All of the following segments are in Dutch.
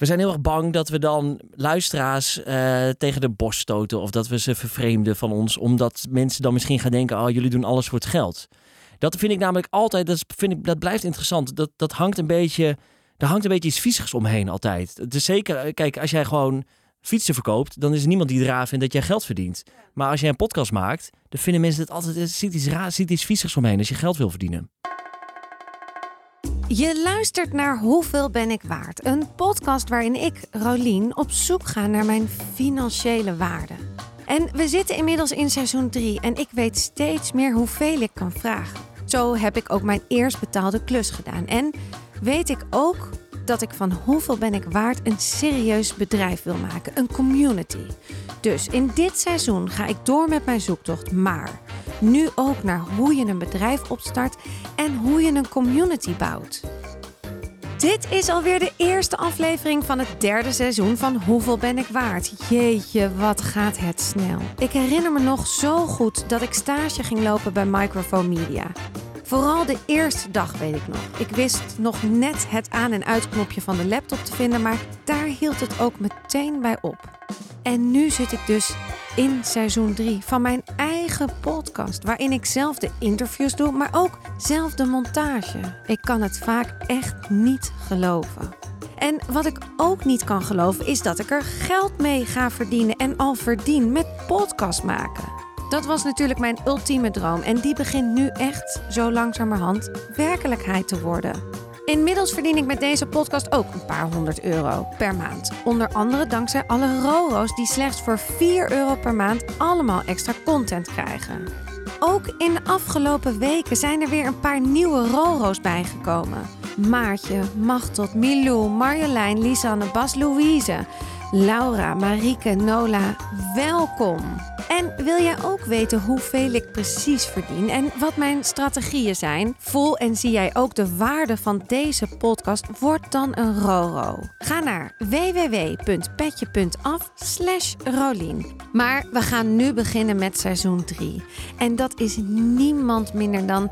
we zijn heel erg bang dat we dan luisteraars eh, tegen de borst stoten of dat we ze vervreemden van ons, omdat mensen dan misschien gaan denken: oh, jullie doen alles voor het geld. Dat vind ik namelijk altijd, dat, vind ik, dat blijft interessant. Dat, dat hangt een beetje, daar hangt een beetje iets viesigs omheen altijd. Is zeker, eh, kijk, als jij gewoon fietsen verkoopt, dan is er niemand die eraan vindt dat jij geld verdient. Maar als jij een podcast maakt, dan vinden mensen het altijd, er zit iets raar, zit iets viesigs omheen als je geld wil verdienen. Je luistert naar Hoeveel ben ik waard? Een podcast waarin ik, Rolien, op zoek ga naar mijn financiële waarde. En we zitten inmiddels in seizoen 3 en ik weet steeds meer hoeveel ik kan vragen. Zo heb ik ook mijn eerst betaalde klus gedaan. En weet ik ook dat ik van hoeveel ben ik waard een serieus bedrijf wil maken, een community. Dus in dit seizoen ga ik door met mijn zoektocht, maar nu ook naar hoe je een bedrijf opstart en hoe je een community bouwt. Dit is alweer de eerste aflevering van het derde seizoen van Hoeveel ben ik waard? Jeetje, wat gaat het snel. Ik herinner me nog zo goed dat ik stage ging lopen bij Microphone Media. Vooral de eerste dag weet ik nog. Ik wist nog net het aan- en uitknopje van de laptop te vinden, maar daar hield het ook meteen bij op. En nu zit ik dus in seizoen 3 van mijn eigen podcast, waarin ik zelf de interviews doe, maar ook zelf de montage. Ik kan het vaak echt niet geloven. En wat ik ook niet kan geloven is dat ik er geld mee ga verdienen en al verdien met podcast maken. Dat was natuurlijk mijn ultieme droom en die begint nu echt zo langzamerhand werkelijkheid te worden. Inmiddels verdien ik met deze podcast ook een paar honderd euro per maand. Onder andere dankzij alle Roro's die slechts voor 4 euro per maand allemaal extra content krijgen. Ook in de afgelopen weken zijn er weer een paar nieuwe Roro's bijgekomen. Maartje, Machtot, Milou, Marjolein, Lisanne, Bas Louise, Laura, Marieke, Nola, welkom. En wil jij ook weten hoeveel ik precies verdien en wat mijn strategieën zijn? Voel en zie jij ook de waarde van deze podcast? Word dan een Roro. Ga naar www.petje.af slash Rolien. Maar we gaan nu beginnen met seizoen 3. En dat is niemand minder dan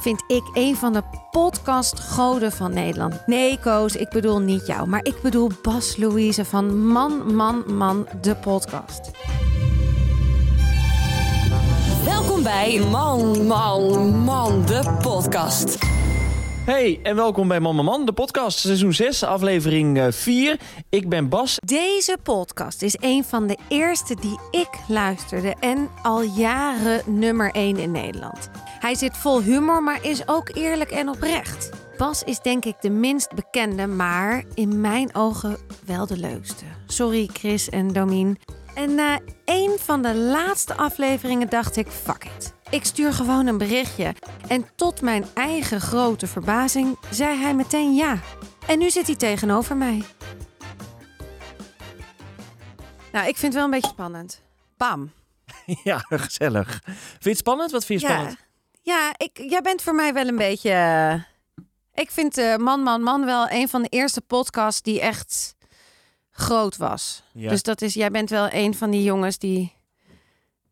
vind ik een van de podcastgoden van Nederland. Nee, Koos, ik bedoel niet jou, maar ik bedoel Bas Louise van Man, Man, Man, de podcast. Welkom bij Man, Man, Man, de podcast. Hey, en welkom bij Man Man Man, de podcast, seizoen 6, aflevering 4. Ik ben Bas. Deze podcast is een van de eerste die ik luisterde en al jaren nummer 1 in Nederland. Hij zit vol humor, maar is ook eerlijk en oprecht. Bas is denk ik de minst bekende, maar in mijn ogen wel de leukste. Sorry Chris en Domien. En na een van de laatste afleveringen dacht ik, fuck it. Ik stuur gewoon een berichtje. En tot mijn eigen grote verbazing zei hij meteen ja. En nu zit hij tegenover mij. Nou, ik vind het wel een beetje spannend. Bam. Ja, gezellig. Vind je het spannend? Wat vind je Ja, spannend? Ja ik, jij bent voor mij wel een beetje... eh, Ik vind eh, Man, Man, Man wel een van de eerste podcasts die echt groot was. Ja. Dus dat is, jij bent wel een van die jongens die...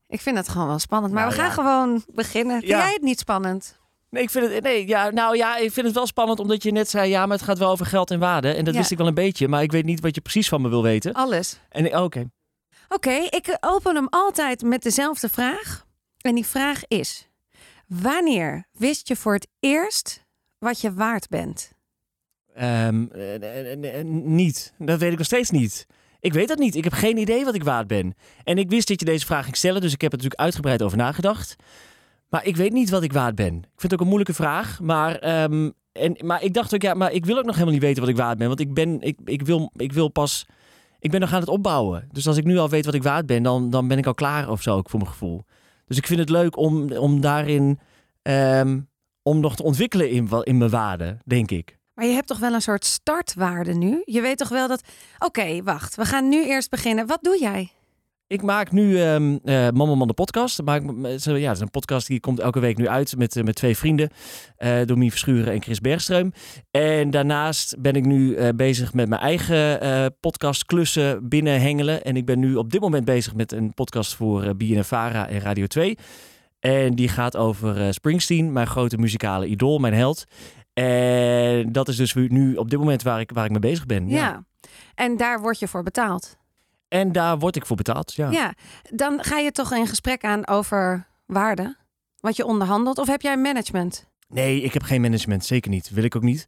Ik vind het gewoon wel spannend. Maar Nou we gaan ja. gewoon beginnen. Vind Ja. jij het niet spannend? Nee, ik vind het, nee, ja, nou ja, ik vind het wel spannend omdat je net zei, ja, maar het gaat wel over geld en waarde. En dat wist ik wel een beetje, maar ik weet niet wat je precies van me wil weten. Alles. En oh, oké. Oké, ik open hem altijd met dezelfde vraag. En die vraag is: Wanneer wist je voor het eerst wat je waard bent? Ehm, eh, eh, eh, niet. Dat weet ik nog steeds niet. Ik weet dat niet. Ik heb geen idee wat ik waard ben. En ik wist dat je deze vraag ging stellen, dus ik heb er natuurlijk uitgebreid over nagedacht. Maar ik weet niet wat ik waard ben. Ik vind het ook een moeilijke vraag. Maar, ehm, en, maar ik dacht ook, ja, maar ik wil ook nog helemaal niet weten wat ik waard ben. Want ik ben, ik, ik wil, ik wil pas, ik ben nog aan het opbouwen. Dus als ik nu al weet wat ik waard ben, dan, dan ben ik al klaar of zo, ook voor mijn gevoel. Dus ik vind het leuk om, om daarin, ehm, om nog te ontwikkelen in, in mijn waarde, denk ik. Maar je hebt toch wel een soort startwaarde nu? Je weet toch wel dat. Oké, wacht. We gaan nu eerst beginnen. Wat doe jij? Ik maak nu Mama Man de podcast. Maak, ja, dat is een podcast die komt elke week nu uit met, eh, met twee vrienden. eh Domien Verschuren en Chris Bergström. En daarnaast ben ik nu bezig met mijn eigen eh podcastklussen binnen Hengelen. En ik ben nu op dit moment bezig met een podcast voor eh BNNVARA en Radio 2. En die gaat over Springsteen, mijn grote muzikale idool, mijn held. En dat is dus nu op dit moment waar ik, waar ik mee bezig ben. Ja. En daar word je voor betaald. En daar word ik voor betaald, ja. Ja, dan ga je toch een gesprek aan over waarde, wat je onderhandelt. Of heb jij management? Nee, ik heb geen management. Zeker niet. Wil ik ook niet.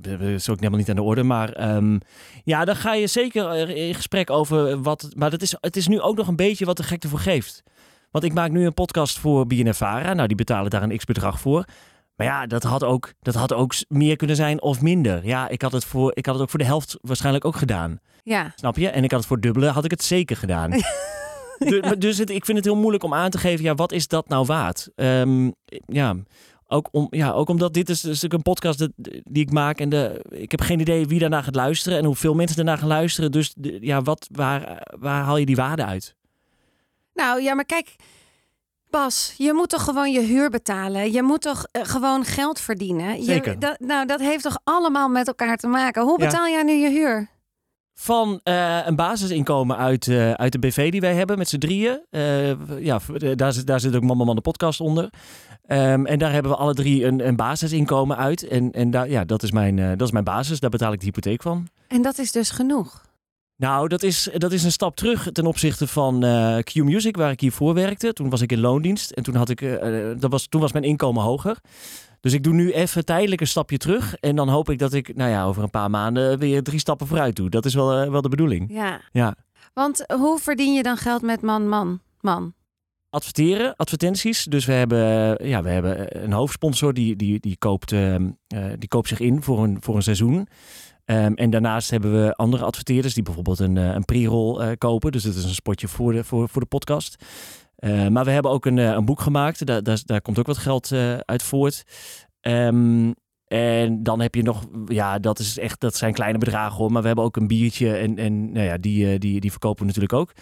Dat is ook helemaal niet aan de orde. Maar ehm, ja, dan ga je zeker in gesprek over wat... Maar dat is, het is nu ook nog een beetje wat de gek ervoor geeft. Want ik maak nu een podcast voor BNNVARA. Nou, die betalen daar een x-bedrag voor. Maar ja, dat had, ook, dat had ook meer kunnen zijn of minder. Ja, ik had, het voor, ik had het ook voor de helft waarschijnlijk ook gedaan. Ja. Snap je? En ik had het voor dubbele, had ik het zeker gedaan. dus dus het, ik vind het heel moeilijk om aan te geven, ja, wat is dat nou waard? Ehm, ja, ook, om, ja, ook omdat dit is natuurlijk een podcast dat, die ik maak en de, ik heb geen idee wie daarna gaat luisteren en hoeveel mensen daarna gaan luisteren. Dus de, ja, wat, waar, waar haal je die waarde uit? Nou ja, maar kijk, Bas, je moet toch gewoon je huur betalen? Je moet toch eh, gewoon geld verdienen? Je- Zeker. dat, nou, dat heeft toch allemaal met elkaar te maken? Hoe Ja. betaal jij nu je huur? Van eh, een basisinkomen uit, eh, uit de BV die wij hebben met z'n drieën. Eh, ja, daar, zit, daar zit ook Mama Man de podcast onder. Ehm, en daar hebben we alle drie een, een basisinkomen uit. En, en daar, ja, dat, is mijn, dat is mijn basis. Daar betaal ik de hypotheek van. En dat is dus genoeg. Nou, dat is, dat is een stap terug ten opzichte van Q Music, waar ik hiervoor werkte. Toen was ik in loondienst en toen, had ik, dat was, toen was mijn inkomen hoger. Dus ik doe nu even tijdelijk een stapje terug. En dan hoop ik dat ik nou ja, over een paar maanden weer drie stappen vooruit doe. Dat is wel, eh, wel de bedoeling. Ja. Ja. Want hoe verdien je dan geld met man, man, man? adverteren, advertenties. Dus we hebben, eh, ja, we hebben een hoofdsponsor die, die, die, koopt, ehm, eh, die koopt zich in voor een, voor een seizoen. Ehm, en daarnaast hebben we andere adverteerders die bijvoorbeeld een, eh, een pre-roll eh, kopen. Dus dat is een spotje voor de, voor, voor de podcast. Eh, maar we hebben ook een, eh, een boek gemaakt. Daar, daar, daar komt ook wat geld eh, uit voort. Ehm, en dan heb je nog, ja, dat is echt, dat zijn kleine bedragen hoor. Maar we hebben ook een biertje en, en nou ja, die, die, die verkopen we natuurlijk ook.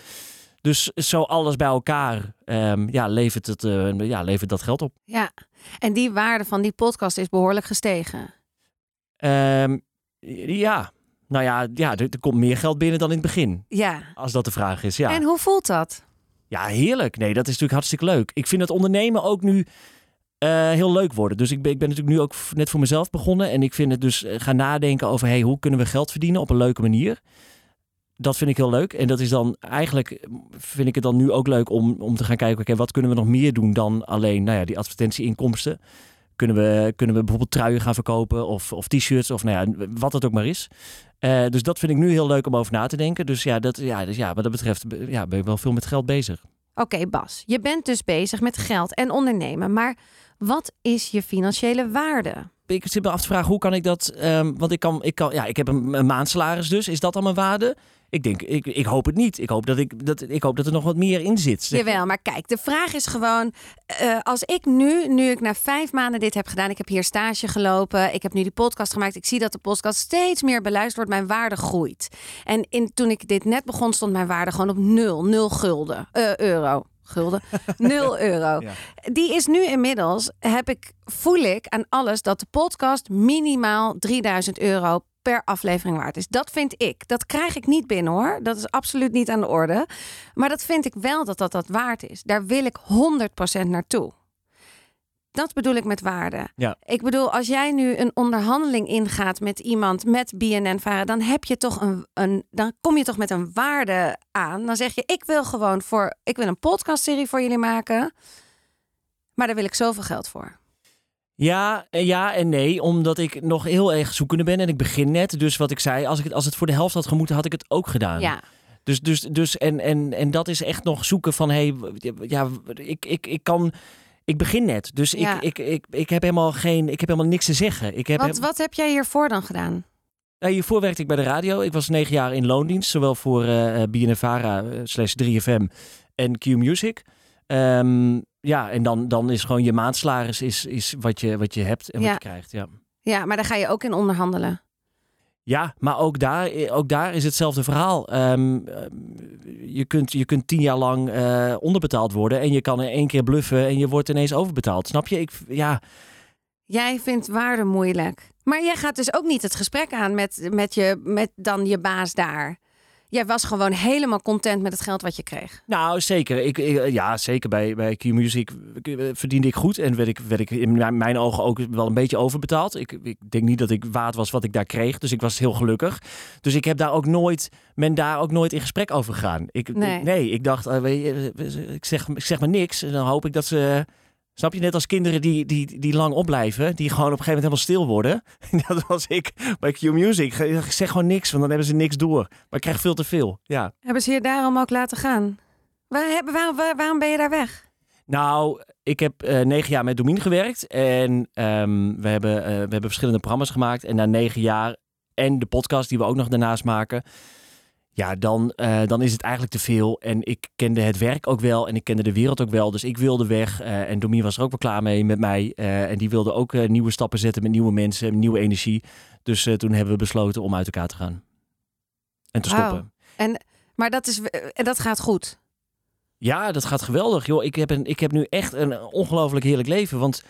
Dus zo alles bij elkaar, ehm, ja, levert, het, ja, levert dat geld op. Ja. En die waarde van die podcast is behoorlijk gestegen. Ehm, ja, nou ja, ja er, er komt meer geld binnen dan in het begin. Ja. Als dat de vraag is, ja. En hoe voelt dat? Ja, heerlijk. Nee, dat is natuurlijk hartstikke leuk. Ik vind het ondernemen ook nu eh, heel leuk worden. Dus ik ben, ik ben natuurlijk nu ook net voor mezelf begonnen. En ik vind het dus eh, gaan nadenken over hey, hoe kunnen we geld verdienen op een leuke manier. Dat vind ik heel leuk. En dat is dan eigenlijk, vind ik het dan nu ook leuk om, om te gaan kijken, oké, wat kunnen we nog meer doen dan alleen nou ja, die advertentieinkomsten. Kunnen we, kunnen we bijvoorbeeld truien gaan verkopen of, of t-shirts of nou ja, wat het ook maar is. Eh, dus dat vind ik nu heel leuk om over na te denken. Dus ja, dat, ja, dus ja wat dat betreft ja, ben ik wel veel met geld bezig. Oké, Bas, je bent dus bezig met geld en ondernemen. Maar wat is je financiële waarde? ik zit me af te vragen, hoe kan ik dat... ehm, want ik kan, ik kan, ja, ik heb een, een maandsalaris dus. Is dat dan mijn waarde? Ik denk, ik, ik hoop het niet. Ik hoop dat, ik, dat, ik hoop dat er nog wat meer in zit. Zeg- Jawel, maar kijk, de vraag is gewoon... eh, als ik nu, nu ik na vijf maanden dit heb gedaan... ik heb hier stage gelopen, ik heb nu die podcast gemaakt... ik zie dat de podcast steeds meer beluisterd wordt, mijn waarde groeit. En in, toen ik dit net begon, stond mijn waarde gewoon op nul. Nul gulden. Eh, euro. Gulden. Nul euro. Ja. Die is nu inmiddels, heb ik, voel ik aan alles... dat de podcast minimaal 3000 euro per aflevering waard is. Dat vind ik. Dat krijg ik niet binnen hoor. Dat is absoluut niet aan de orde. Maar dat vind ik wel dat dat, dat waard is. Daar wil ik 100% naartoe. Dat bedoel ik met waarde. Ja. Ik bedoel, als jij nu een onderhandeling ingaat met iemand met BNN varen, dan heb je toch een, een, dan kom je toch met een waarde aan. Dan zeg je, ik wil gewoon voor, ik wil een podcastserie voor jullie maken, maar daar wil ik zoveel geld voor. Ja, en ja en nee, omdat ik nog heel erg zoekende ben en ik begin net. Dus wat ik zei, als, ik het, als het voor de helft had gemoeten, had ik het ook gedaan. Ja, Dus, dus, dus en, en, en dat is echt nog zoeken van, hey, ja, ik, ik, ik kan, ik begin net. Dus Ja. ik, ik, ik, ik heb helemaal geen, ik heb helemaal niks te zeggen. Ik heb, wat, wat heb jij hiervoor dan gedaan? Eh, hiervoor werkte ik bij de radio. Ik was negen jaar in loondienst, zowel voor eh BNNVARA eh, slash 3FM en Q Music. Ehm, ja, en dan, dan is gewoon je maandsalaris is, is wat, je, wat je hebt en Ja. wat je krijgt. Ja. Ja, maar daar ga je ook in onderhandelen. Ja, maar ook daar, eh, ook daar is hetzelfde verhaal. Ehm, ehm, je, kunt, je kunt tien jaar lang eh, onderbetaald worden en je kan in één keer bluffen en je wordt ineens overbetaald. Snap je? Ik, ja, Jij vindt waarde moeilijk. Maar jij gaat dus ook niet het gesprek aan met, met, je, met dan je baas daar. Jij was gewoon helemaal content met het geld wat je kreeg. Nou, zeker. Ik, ik- ja, zeker bij, bij Q-Music eh, verdiende ik goed. En werd ik, werd ik in mijn- ogen ook wel een beetje overbetaald. Ik, ik denk niet dat ik waard was wat ik daar kreeg. Dus ik was heel gelukkig. Dus ik heb daar ook nooit, men daar ook nooit in gesprek over gegaan. Ik, Nee. ik- nee, ik dacht, eh, weet je, eh, ik, zeg, ik zeg maar niks. En dan hoop ik dat ze... Snap je, net als kinderen die, die, die lang opblijven, die gewoon op een gegeven moment helemaal stil worden. Dat was ik bij Q-Music. Ik zeg gewoon niks, want dan hebben ze niks door. Maar ik krijg veel te veel, ja. Hebben ze je daarom ook laten gaan? Waar, hebben- waar- waar- waarom ben je daar weg? Nou, ik heb eh, negen jaar met Domien gewerkt. En ehm, we, hebben, eh, we hebben verschillende programma's gemaakt. En na negen jaar en de podcast die we ook nog daarnaast maken. Ja, dan, eh, dan is het eigenlijk te veel. En ik kende het werk ook wel en ik kende de wereld ook wel. Dus ik wilde weg. eh, en Domien was er ook wel klaar mee met mij. eh, en die wilde ook nieuwe stappen zetten met nieuwe mensen, nieuwe energie. Dus toen hebben we besloten om uit elkaar te gaan. En te stoppen. En, maar dat, is, en dat gaat goed. Ja, dat gaat geweldig. Joh, ik, heb een, ik heb nu echt een ongelooflijk heerlijk leven. Want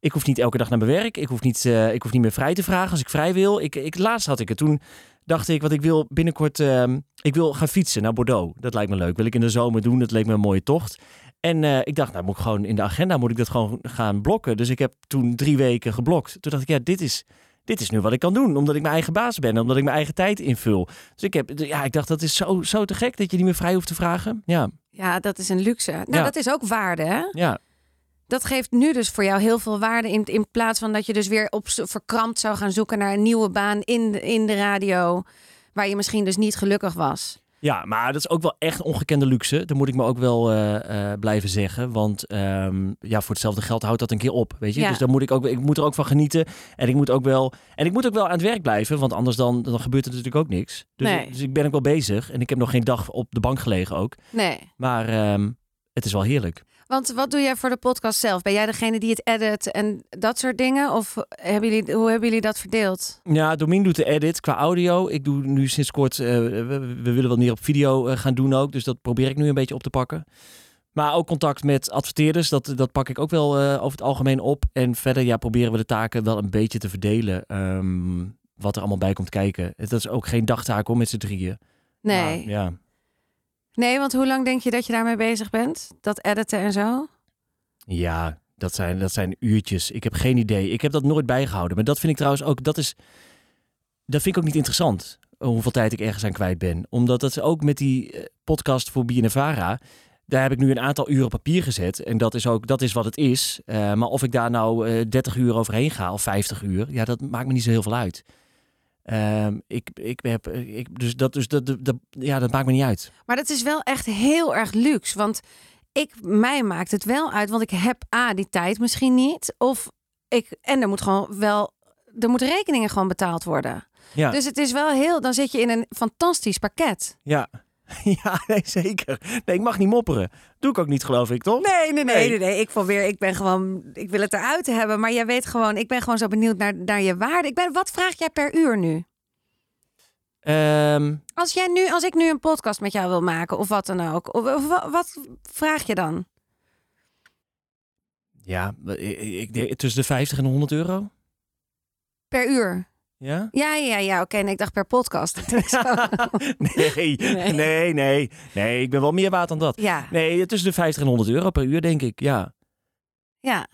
ik hoef niet elke dag naar mijn werk. Ik hoef niet, ik hoef niet meer vrij te vragen als ik vrij wil. Ik, ik, laatst had ik het. Toen dacht ik, wat ik wil binnenkort... ehm, ik wil gaan fietsen naar Bordeaux. Dat lijkt me leuk. Wil ik in de zomer doen. Dat leek me een mooie tocht. En eh, ik dacht, nou moet ik gewoon in de agenda moet ik dat gewoon gaan blokken. Dus ik heb toen drie weken geblokt. Toen dacht ik, ja, dit is, dit is nu wat ik kan doen. Omdat ik mijn eigen baas ben. Omdat ik mijn eigen tijd invul. Dus ik, heb, ja, ik dacht, dat is zo, zo te gek dat je niet meer vrij hoeft te vragen. Ja, Ja, dat is een luxe. Nou, Ja. dat is ook waarde, hè? ja. Dat geeft nu dus voor jou heel veel waarde. In, in plaats van dat je dus weer op verkrampt zou gaan zoeken naar een nieuwe baan in de, in de radio. Waar je misschien dus niet gelukkig was. Ja, maar dat is ook wel echt ongekende luxe. Dat moet ik me ook wel eh, eh, blijven zeggen. Want ehm, ja, voor hetzelfde geld houdt dat een keer op. Weet je? Ja. Dus dan moet ik, ook, ik moet er ook van genieten. En ik moet ook wel, en ik moet ook wel aan het werk blijven. Want anders dan, dan gebeurt er natuurlijk ook niks. Dus, Nee. dus ik ben ook wel bezig. En ik heb nog geen dag op de bank gelegen ook. Nee. Maar ehm, het is wel heerlijk. Want wat doe jij voor de podcast zelf? Ben jij degene die het edit en dat soort dingen? Of hebben jullie, hoe hebben jullie dat verdeeld? Ja, Domien doet de edit qua audio. Ik doe nu sinds kort, eh, we, we willen wat meer op video eh, gaan doen ook. Dus dat probeer ik nu een beetje op te pakken. Maar ook contact met adverteerders, dat, dat pak ik ook wel eh, over het algemeen op. En verder ja, proberen we de taken wel een beetje te verdelen. ehm, wat er allemaal bij komt kijken. Dat is ook geen dagtaak hoor, met z'n drieën. Nee. Maar, ja. Nee, want hoe lang denk je dat je daarmee bezig bent? Dat editen en zo? Ja, dat zijn, dat zijn uurtjes. Ik heb geen idee. Ik heb dat nooit bijgehouden. Maar dat vind ik trouwens ook, dat is, dat vind ik ook niet interessant. Hoeveel tijd ik ergens aan kwijt ben. Omdat dat ook met die eh, podcast voor BNNVARA. Daar heb ik nu een aantal uren papier gezet. En dat is ook, dat is wat het is. Eh, maar of ik daar nou eh 30 uur overheen ga of 50 uur. Ja, dat maakt me niet zo heel veel uit. Ehm, ik, ik heb, ik, dus dat, dus dat, dat, dat- ja, dat maakt me niet uit. Maar dat is wel echt heel erg luxe. Want ik, mij maakt het wel uit. Want ik heb A, die tijd misschien niet. Of ik, en er moet gewoon wel, er moeten rekeningen gewoon betaald worden. Ja, Dus het is wel heel, dan zit je in een fantastisch pakket. ja. ja nee, zeker. Nee, ik mag niet mopperen. Doe ik ook niet, geloof ik, toch? Nee, nee, nee, nee, nee. Ik probeer, ik ben gewoon, ik wil het eruit hebben. Maar jij weet gewoon, ik ben gewoon zo benieuwd naar, naar je waarde. Ik ben, wat vraag jij per uur nu? Ehm, Als jij nu, als ik nu een podcast met jou wil maken of wat dan ook, of, of wa- wat vraag je dan? Ja, ik, ik tussen de 50 en de 100 euro. Per uur? Ja? Ja, ja, ja. Oké, nee, ik dacht per podcast. nee, Nee. nee, nee, nee. Ik ben wel meer waard dan dat. ja, Nee, tussen de 50 en 100 euro per uur, denk ik. Ja. ja.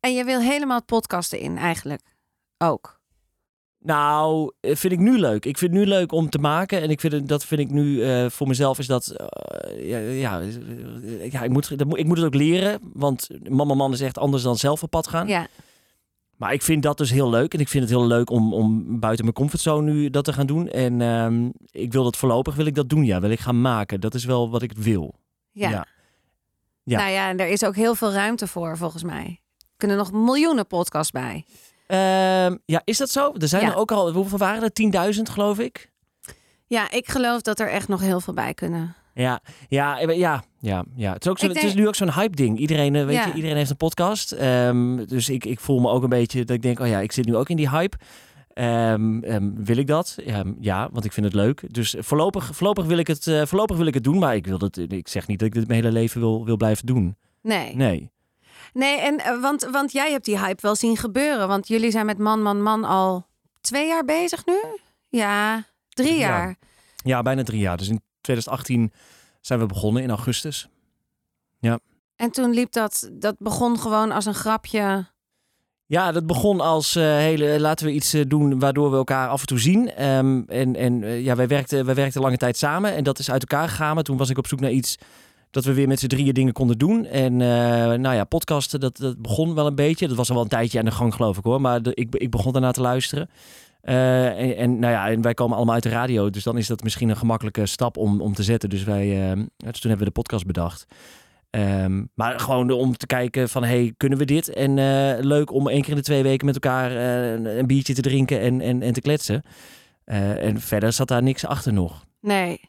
En je wil helemaal het podcasten in, eigenlijk. Ook. Nou, eh, vind ik nu leuk. Ik vind het nu leuk om te maken. En ik vind het, dat vind ik nu eh, voor mezelf is dat. eh, ja, ja, ja ik, moet, dat ik moet het ook leren. Want mama man is echt anders dan zelf op pad gaan. Ja, Maar ik vind dat dus heel leuk. En ik vind het heel leuk om, om buiten mijn comfortzone nu dat te gaan doen. En ehm, ik wil dat voorlopig wil ik dat doen. Ja, wil ik gaan maken. Dat is wel wat ik wil. ja. Ja. Ja. Nou ja, en er is ook heel veel ruimte voor, volgens mij. Er kunnen nog miljoenen podcasts bij. Ehm, ja, is dat zo? Er zijn Ja. er ook al, hoeveel waren er? 10.000 geloof ik. Ja, ik geloof dat er echt nog heel veel bij kunnen. Ja, ja, ja, ja, ja, ja. Het, is ook zo, het is nu ook zo'n hype ding. Iedereen, eh, weet Ja. je, iedereen heeft een podcast. Ehm, dus ik, ik voel me ook een beetje dat ik denk, oh ja, ik zit nu ook in die hype. Ehm, ehm, wil ik dat? Ja, want ik vind het leuk. Dus voorlopig, voorlopig, wil ik het, eh, voorlopig wil ik het doen, maar ik, wil dat, ik zeg niet dat ik dit mijn hele leven wil, wil blijven doen. Nee. Nee. Nee, en, eh, want, want jij hebt die hype wel zien gebeuren. Want jullie zijn met Man, Man, Man al twee jaar bezig nu? Ja, drie jaar. Ja, bijna drie jaar. Dus in 2018 zijn we begonnen in augustus. En toen liep dat, dat begon gewoon als een grapje. Ja, dat begon als uh, hele, laten we iets uh, doen waardoor we elkaar af en toe zien. Um, en en uh, ja, wij werkten, wij werkten lange tijd samen en dat is uit elkaar gegaan. Maar toen was ik op zoek naar iets dat we weer met z'n drieën dingen konden doen. En nou ja, podcasten, dat, dat begon wel een beetje. Dat was al wel een tijdje aan de gang, geloof ik hoor. Maar de, ik, ik begon daarna te luisteren. En, en, nou ja, wij komen allemaal uit de radio. Dus dan is dat misschien een gemakkelijke stap om, om te zetten. Dus, wij, dus toen hebben we de podcast bedacht. Um, maar gewoon om te kijken van, hey, kunnen we dit? En uh, leuk om één keer in de twee weken met elkaar een biertje te drinken en, en, en te kletsen. En verder zat daar niks achter nog. Nee.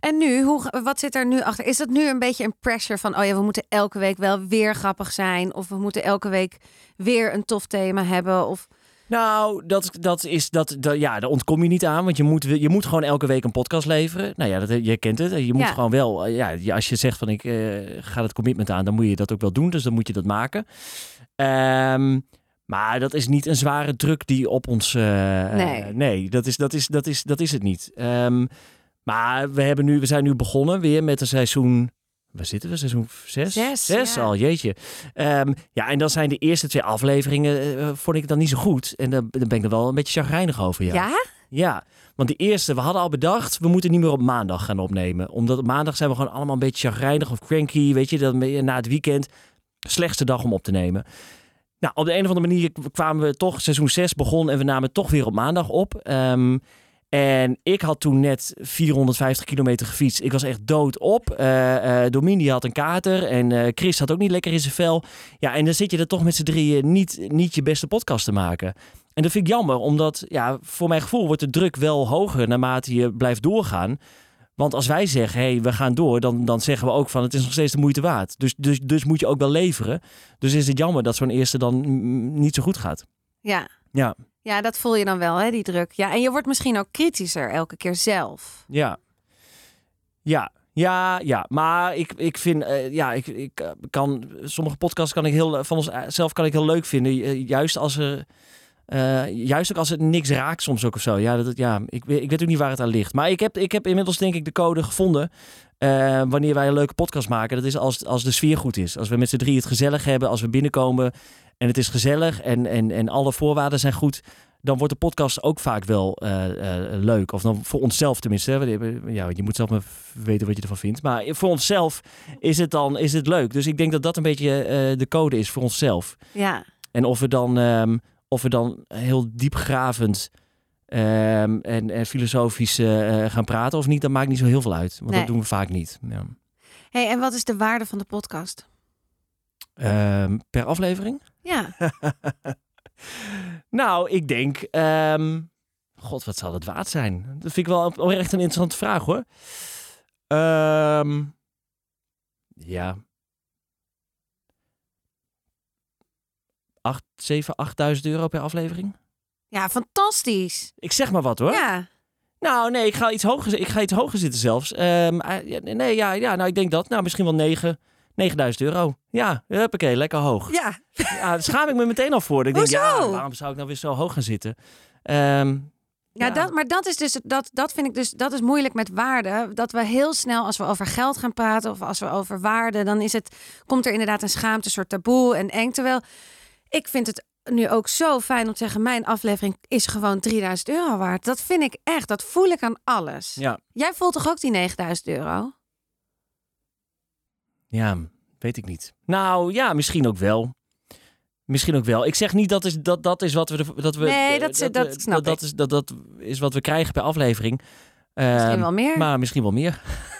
En nu, hoe, wat zit er nu achter? Is dat nu een beetje een pressure van, oh ja, we moeten elke week wel weer grappig zijn? Of we moeten elke week weer een tof thema hebben? Of... Nou, dat, dat is dat, dat, ja, daar ontkom je niet aan, want je moet, je moet gewoon elke week een podcast leveren. Nou ja, dat, je kent het. Je moet Ja. gewoon wel, ja, als je zegt van ik eh, ga het commitment aan, dan moet je dat ook wel doen. Dus dan moet je dat maken. Ehm, maar dat is niet een zware druk die op ons. eh, Nee. eh, nee, dat is, dat, is, dat, is, dat is het niet. Ehm, maar we, hebben nu, we zijn nu begonnen weer met een seizoen. Waar zitten we? Seizoen zes? Zes, ja. al, jeetje. Ehm, ja, en dan zijn de eerste twee afleveringen, eh, vond ik dan niet zo goed. En dan, dan ben ik er wel een beetje chagrijnig over, ja. Ja? Ja, want die eerste, we hadden al bedacht, we moeten niet meer op maandag gaan opnemen. Omdat op maandag zijn we gewoon allemaal een beetje chagrijnig of cranky, weet je, je na het weekend slechtste dag om op te nemen. Nou, op de een of andere manier kwamen we toch, seizoen 6 begon en we namen toch weer op maandag op. Ehm, en ik had toen net 450 kilometer gefietst. Ik was echt dood op. Domini had een kater en eh, Chris had ook niet lekker in zijn vel. Ja, en dan zit je er toch met z'n drieën niet, niet je beste podcast te maken. En dat vind ik jammer, omdat ja, voor mijn gevoel wordt de druk wel hoger naarmate je blijft doorgaan. Want als wij zeggen, hé, hey, we gaan door, dan, dan zeggen we ook van het is nog steeds de moeite waard. Dus, dus, dus moet je ook wel leveren. Dus is het jammer dat zo'n eerste dan niet zo goed gaat. Ja. Ja, Ja, dat voel je dan wel, hè, die druk. Ja, en je wordt misschien ook kritischer elke keer zelf. ja. Ja, ja, ja. Maar ik, ik vind, eh, ja, ik, ik eh, kan, sommige podcasts kan ik heel, van onszelf kan ik heel leuk vinden. Eh, juist als er, eh, juist ook als het niks raakt soms ook of zo. Ja, dat, ja ik, weet- ik weet ook niet waar het aan ligt. Maar ik heb, ik heb inmiddels denk ik de code gevonden. eh, wanneer wij een leuke podcast maken. Dat is als, als de sfeer goed is. Als we met z'n drie het gezellig hebben. Als we binnenkomen en het is gezellig. En, en, en alle voorwaarden zijn goed. Dan wordt de podcast ook vaak wel eh, eh, leuk. Of dan voor onszelf tenminste. hè. Ja, je moet zelf maar weten wat je ervan vindt. Maar voor onszelf is het dan is het leuk. Dus ik denk dat dat een beetje eh, de code is voor onszelf. Ja. En of we dan, ehm, of we dan heel diepgravend ehm, en, en filosofisch gaan praten of niet, dat maakt niet zo heel veel uit. Want Nee. dat doen we vaak niet. Ja. hey, en wat is de waarde van de podcast? Ehm, per aflevering? Ja. Nou, ik denk. ehm, God, wat zal het waard zijn? Dat vind ik wel oprecht een interessante vraag hoor. Ehm, ja. 8, 7, 8000 euro per aflevering? Ja, fantastisch. Ik zeg maar wat hoor. Ja. Nou, nee, ik ga iets hoger, ik ga iets hoger zitten zelfs. Ehm, ja, nee, ja, ja, nou, ik denk dat. Nou, misschien wel 9, 9000 euro. Ja, huppakee, lekker hoog. Ja. Ja, daar schaam ik me meteen al voor. Ik denk, ja, waarom zou ik nou weer zo hoog gaan zitten? Ehm, Ja, Ja. Dat, maar dat is dus dat, dat vind ik dus dat is moeilijk met waarde. Dat we heel snel als we over geld gaan praten of als we over waarde, dan is het komt er inderdaad een schaamte, een soort taboe en eng. Terwijl ik vind het nu ook zo fijn om te zeggen: mijn aflevering is gewoon 3000 euro waard. Dat vind ik echt. Dat voel ik aan alles. ja, Jij voelt toch ook die 9000 euro? Ja, weet ik niet. Nou, ja, misschien ook wel. Misschien ook wel. Ik zeg niet dat is, dat, dat is wat we... Dat we Nee, dat we- dat snap dat, ik. is, dat, dat is wat we krijgen per aflevering. Misschien Ehm, wel meer. Maar misschien wel meer.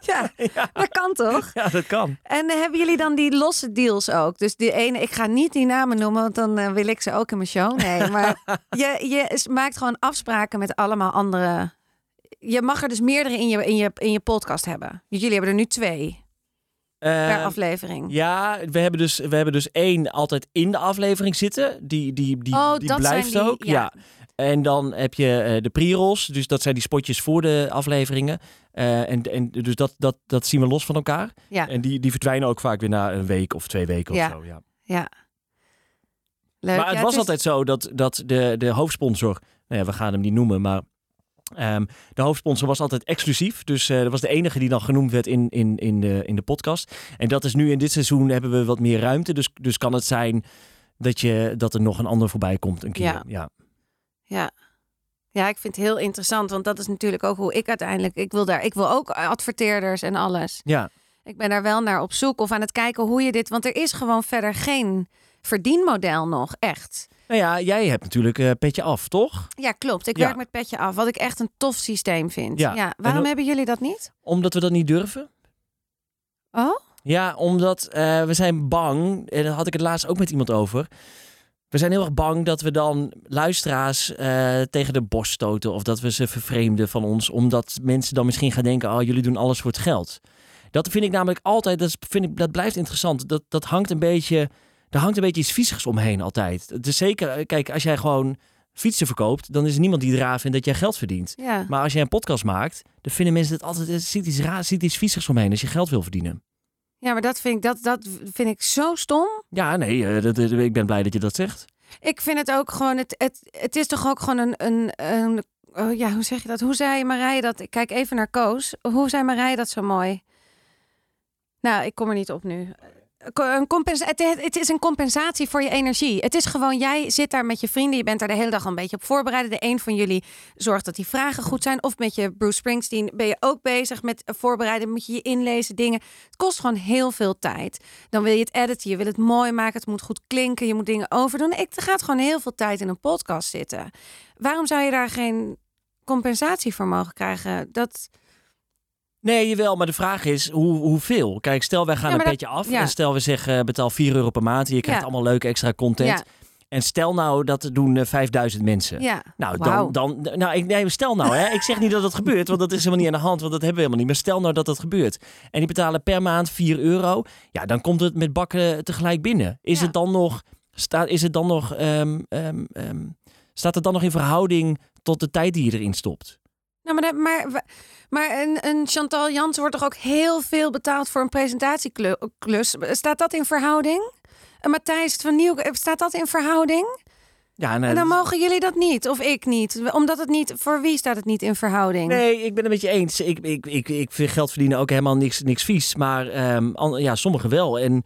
ja, dat kan toch? Ja, dat kan. En hebben jullie dan die losse deals ook? Dus die ene, ik ga niet die namen noemen, want dan eh, wil ik ze ook in mijn show. Nee, maar je, je maakt gewoon afspraken met allemaal andere. Je mag er dus meerdere in je, in je, in je podcast hebben. Jullie hebben er nu twee per Ehm, aflevering. Ja, we hebben, dus, we hebben dus één altijd in de aflevering zitten. Die, die, die, Oh, die dat blijft zijn die, ook. ja. Ja. En dan heb je eh, de pre-rolls. Dus dat zijn die spotjes voor de afleveringen. Eh, en, en dus dat, dat, dat zien we los van elkaar. Ja. En die, die verdwijnen ook vaak weer na een week of twee weken Ja. of zo. Ja. Ja. Leuk. Maar het Ja, was is- altijd zo dat, dat de, de hoofdsponsor... Nou ja, we gaan hem niet noemen, maar... Ehm, de hoofdsponsor was altijd exclusief. Dus eh, dat was de enige die dan genoemd werd in, in, in, de, in de podcast. En dat is nu in dit seizoen hebben we wat meer ruimte. Dus, dus kan het zijn dat, je, dat er nog een ander voorbij komt een keer. Ja. ja. Ja. Ja, ik vind het heel interessant, want dat is natuurlijk ook hoe ik uiteindelijk. Ik wil daar, ik wil ook adverteerders en alles. ja. Ik ben daar wel naar op zoek of aan het kijken hoe je dit. Want er is gewoon verder geen verdienmodel nog, echt. Nou ja, jij hebt natuurlijk eh, petje af, toch? Ja, klopt. Ik Ja. werk met petje af, wat ik echt een tof systeem vind. Ja. Waarom hebben jullie dat niet? Omdat we dat niet durven. Oh? Ja, omdat eh, we zijn bang, en daar had ik het laatst ook met iemand over. We zijn heel erg bang dat we dan luisteraars eh, tegen de borst stoten of dat we ze vervreemden van ons, omdat mensen dan misschien gaan denken: oh, jullie doen alles voor het geld. Dat vind ik namelijk altijd, dat, vind ik, dat blijft interessant. Dat, dat hangt een beetje, daar hangt een beetje iets viezigs omheen altijd. Het is zeker, eh, kijk, als jij gewoon fietsen verkoopt, dan is er niemand die eraan vindt dat jij geld verdient. Ja. Maar als jij een podcast maakt, dan vinden mensen het altijd, er zit iets raars, zit iets viezigs omheen als je geld wil verdienen. ja, maar dat vind ik, dat, dat vind ik zo stom. Ja, nee, eh, dat, dat- ik ben blij dat je dat zegt. Ik vind het ook gewoon, het, het, het is toch ook gewoon een, een, een oh ja, hoe zeg je dat? Hoe zei Marije dat? Ik kijk even naar Koos. Hoe zei Marije dat zo mooi? Nou, ik kom er niet op nu. Een het, is een compensatie voor je energie. Het is gewoon, jij zit daar met je vrienden. Je bent daar de hele dag een beetje op voorbereiden. De een van jullie zorgt dat die vragen goed zijn. Of met je Bruce Springsteen ben je ook bezig met voorbereiden. Moet je je inlezen, dingen. Het kost gewoon heel veel tijd. Dan wil je het editen, je wil het mooi maken. Het moet goed klinken, je moet dingen overdoen. Ik, er gaat gewoon heel veel tijd in een podcast zitten. Waarom zou je daar geen compensatie voor mogen krijgen? Dat, Nee, jawel, maar de vraag is hoe, hoeveel? Kijk, stel wij gaan Ja, een dat- petje af ja. en stel we zeggen eh, betaal 4 euro per maand en je krijgt Ja. allemaal leuke extra content. En stel nou dat doen eh, 5000 mensen. ja. Nou, dan, dan, nou, ik, nee, stel nou, hè. ik zeg niet dat dat gebeurt, want dat is helemaal niet aan de hand, want dat hebben we helemaal niet. Maar stel nou dat dat gebeurt en die betalen per maand 4 euro, ja, dan komt het met bakken tegelijk binnen. Is het dan nog, staat, is het dan nog, ehm, ehm, ehm, staat het dan nog in verhouding tot de tijd die je erin stopt? Nou, maar, maar, maar een, een Chantal Jans wordt toch ook heel veel betaald voor een presentatieklus? Staat dat in verhouding? Een Matthijs van Nieuw, staat dat in verhouding? Ja, nee, En dan mogen jullie dat niet, of ik niet. Omdat het niet, voor wie staat het niet in verhouding? Nee, ik ben het met je eens. Ik, ik, ik, ik vind geld verdienen ook helemaal niks, niks vies. Maar ehm, ja, sommigen wel. En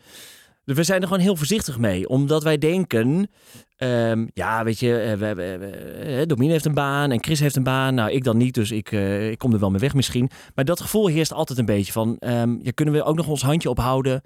we zijn er gewoon heel voorzichtig mee. Omdat wij denken... ehm, ja, weet je, eh, we, eh, Domine heeft een baan en Chris heeft een baan. Nou, ik dan niet, dus ik, eh, ik kom er wel mee weg misschien. Maar dat gevoel heerst altijd een beetje van... ja, kunnen we ook nog ons handje ophouden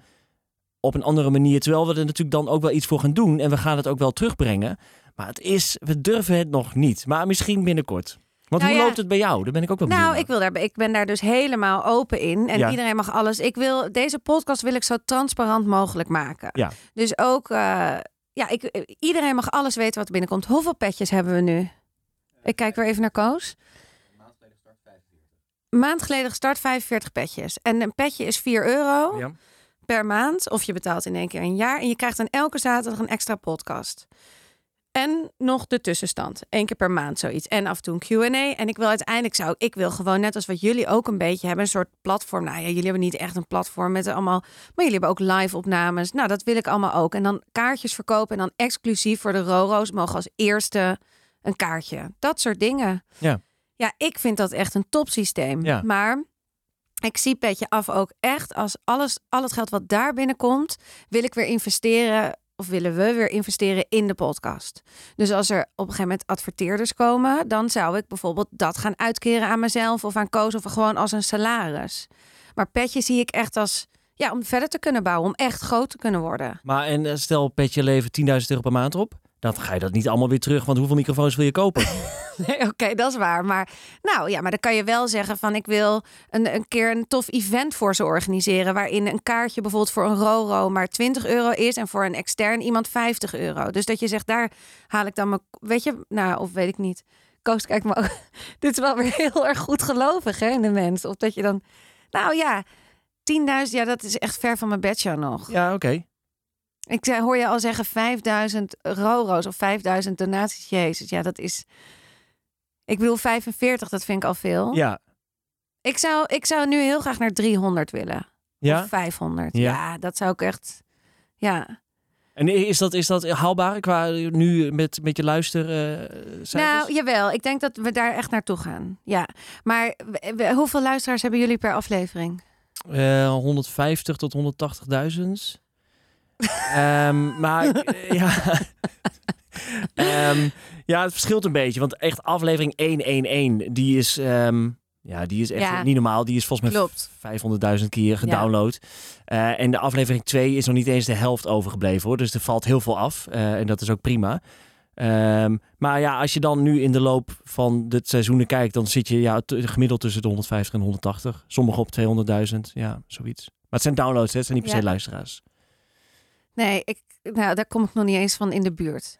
op een andere manier? Terwijl we er natuurlijk dan ook wel iets voor gaan doen. En we gaan het ook wel terugbrengen. Maar het is, we durven het nog niet. Maar misschien binnenkort. Want Nou hoe ja. loopt het bij jou? Daar ben ik ook wel benieuwd Nou, naar. ik, wil daar, ik ben daar dus helemaal open in. En Ja. iedereen mag alles. Ik wil, deze podcast wil ik zo transparant mogelijk maken. Ja. Dus ook, eh, ja, ik, iedereen mag alles weten wat er binnenkomt. Hoeveel petjes hebben we nu? Ik kijk weer even naar Koos. Maand geleden gestart 45 petjes. En een petje is 4 euro Ja. per maand. Of je betaalt in één keer een jaar. En je krijgt dan elke zaterdag een extra podcast. Nog de tussenstand. Eén keer per maand zoiets. En af en toe een Q&A. En ik wil uiteindelijk zou ik wil gewoon net als wat jullie ook een beetje hebben. Een soort platform. Nou ja, jullie hebben niet echt een platform met allemaal... Maar jullie hebben ook live opnames. Nou, dat wil ik allemaal ook. En dan kaartjes verkopen. En dan exclusief voor de Roro's mogen als eerste een kaartje. Dat soort dingen. Ja. Ja, ik vind dat echt een topsysteem. Ja. Maar ik zie Petje Af ook echt als alles, al het geld wat daar binnenkomt, wil ik weer investeren. Of willen we weer investeren in de podcast? Dus als er op een gegeven moment adverteerders komen, dan zou ik bijvoorbeeld dat gaan uitkeren aan mezelf of aan Koos of gewoon als een salaris. Maar Petje zie ik echt als ja, om verder te kunnen bouwen, om echt groot te kunnen worden. Maar en eh, stel petje leven 10.000 euro per maand op. Dan ga je dat niet allemaal weer terug. Want hoeveel microfoons wil je kopen? Nee, Oké, dat is waar. Maar nou ja, maar dan kan je wel zeggen van ik wil een, een keer een tof event voor ze organiseren. Waarin een kaartje bijvoorbeeld voor een Roro maar 20 euro is. En voor een extern iemand 50 euro. Dus dat je zegt, daar haal ik dan mijn. Weet je, nou, of weet ik niet. Koos, kijk maar. ook. Dit is wel weer heel erg goed gelovig hè, in de mens. Of dat je dan. Nou ja, 10.000, ja, dat is echt ver van mijn bedshow nog. Ja, oké. Ik zei, hoor je al zeggen 5000 Roro's of 5000 donaties. Jezus, ja, dat is. Ik wil 45, dat vind ik al veel. Ja. Ik, zou, ik zou nu heel graag naar 300 willen. Ja? Of 500. Ja. Ja. dat zou ik echt. Ja. En is dat, is dat haalbaar qua nu met, met je luister? eh, Nou, jawel. Ik denk dat we daar echt naartoe gaan. Ja. Maar hoeveel luisteraars hebben jullie per aflevering? Eh, 150 tot 180.000. Ehm, maar eh, ja. Ehm, ja, het verschilt een beetje. Want echt aflevering 111, die is, ehm, ja, die is echt Ja. niet normaal. Die is volgens mij Klopt. 500.000 keer gedownload. Eh, en de aflevering 2 is nog niet eens de helft overgebleven hoor. Dus er valt heel veel af. Eh, en dat is ook prima. Maar ja, als je dan nu in de loop van het seizoenen kijkt, dan zit je ja, gemiddeld tussen de 150 en 180. Sommige op 200.000. Ja, zoiets. Maar het zijn downloads, hè? het zijn niet per se Ja. luisteraars. Nee, ik, nou, daar kom ik nog niet eens van in de buurt.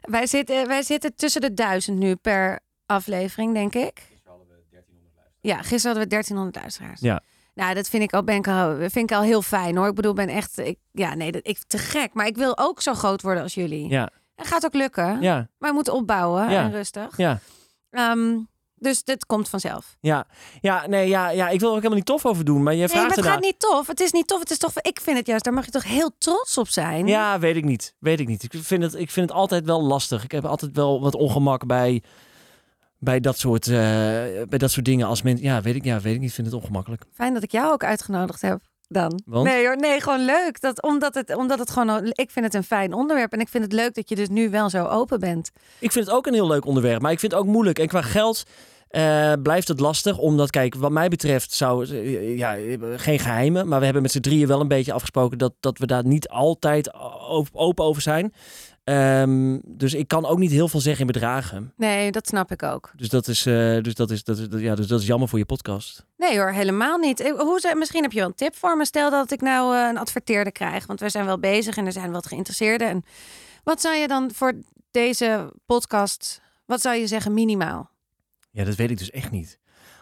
Wij zitten, wij zitten tussen de duizend nu per aflevering, denk ik. Ja, gisteren hadden we 1300 luisteraars. Ja. Nou, dat vind ik al, ben ik al, vind ik al heel fijn hoor. Ik bedoel, ben echt, ik, ja, nee, dat, ik te gek. Maar ik wil ook zo groot worden als jullie. Ja, Het gaat ook lukken. ja, Maar we moeten opbouwen Ja. en rustig. ja. Ehm, dus dit komt vanzelf. Ja, ja, nee, ja, ja, ik wil er ook helemaal niet tof over doen, maar je Nee, vraagt maar het ernaar. gaat niet tof. Het is niet tof. Het is toch. Ik vind het juist. Daar mag je toch heel trots op zijn. Ja, weet ik niet. Weet ik niet. Ik vind het, ik vind het altijd wel lastig. Ik heb altijd wel wat ongemak bij, bij, dat, soort, eh, bij dat soort dingen. Als mensen, ja, weet ik, ja, weet ik niet. Ik vind het ongemakkelijk. Fijn dat ik jou ook uitgenodigd heb. Dan. Want? Nee hoor, nee, gewoon leuk. Dat, omdat, het, omdat het gewoon, ik vind het een fijn onderwerp. En ik vind het leuk dat je dus nu wel zo open bent. Ik vind het ook een heel leuk onderwerp, maar ik vind het ook moeilijk. En qua geld eh, blijft het lastig, omdat, kijk, wat mij betreft zou eh, ja, geen geheimen, maar we hebben met z'n drieën wel een beetje afgesproken dat, dat we daar niet altijd open over zijn. Ehm, dus ik kan ook niet heel veel zeggen in bedragen. Nee, dat snap ik ook. Dus dat is, eh, dus dat is, dat is, dat- ja, dus dat is jammer voor je podcast. Nee hoor, helemaal niet. Eh, Hoe, misschien heb je wel een tip voor me. Stel dat ik nou eh, een adverteerder krijg. Want we zijn wel bezig en er zijn wat geïnteresseerden. En wat zou je dan voor deze podcast, wat zou je zeggen minimaal? Ja, dat weet ik dus echt niet.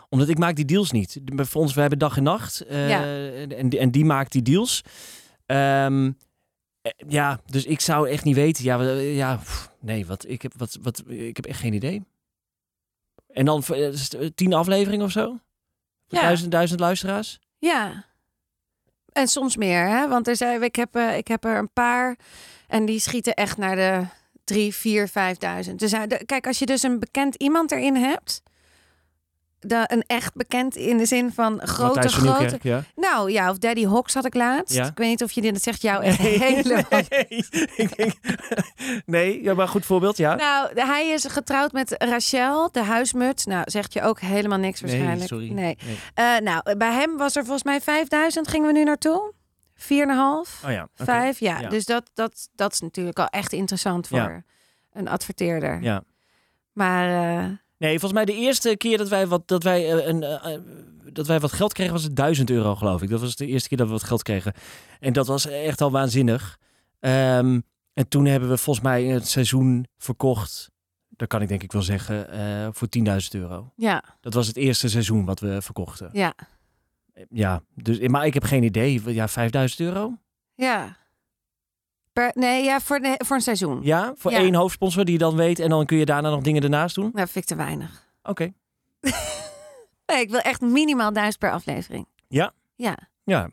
Omdat ik maak die deals niet. Voor ons, we hebben dag en nacht. Ja. en, die- en die maakt die deals. Ehm, eh, ja, dus ik zou echt niet weten. Ja, we- ja pff, nee, wat, ik, heb, wat, wat, ik heb echt geen idee. En dan eh, eh, tien afleveringen of zo? Ja. Duizend, duizend luisteraars? Ja. En soms meer, hè? Want er zijn, ik, heb, eh, ik heb er een paar en die schieten echt naar de drie, vier, vijfduizend. Dus, kijk, als je dus een bekend iemand erin hebt, de, een echt bekend in de zin van grote, grote. Ja. Nou ja, of Daddy Hawks had ik laatst. Ja. Ik weet niet of je dit, dat zegt jou echt helemaal. Nee, denk- nee, ja, maar goed voorbeeld, ja. Nou, hij is getrouwd met Rachel, de huismut. Nou, zegt je ook helemaal niks waarschijnlijk. Nee, sorry. Nee. Nee. Eh, nou, bij hem was er volgens mij 5000. Gingen we nu naartoe? 4,5? Oh ja. Vijf, ja. Ja. Dus dat, dat, dat is natuurlijk al echt interessant voor een adverteerder. Ja. Maar eh, Nee, volgens mij de eerste keer dat wij wat, dat wij, eh, een, eh, eh, dat wij wat geld kregen was het 1000 euro, geloof ik. Dat was de eerste keer dat we wat geld kregen. En dat was echt al waanzinnig. Ehm, en toen hebben we volgens mij het seizoen verkocht. Dat kan ik denk ik wel zeggen, voor 10.000 euro. ja, Dat was het eerste seizoen wat we verkochten. ja, Ja, dus, maar ik heb geen idee. Ja, 5000 euro? ja. Per, nee, ja, voor, de, voor een seizoen. Ja, voor Ja. één hoofdsponsor die je dan weet. En dan kun je daarna nog dingen ernaast doen? Nou, vind ik te weinig. Oké. Nee, ik wil echt minimaal duizend per aflevering. Ja? Ja. Ja.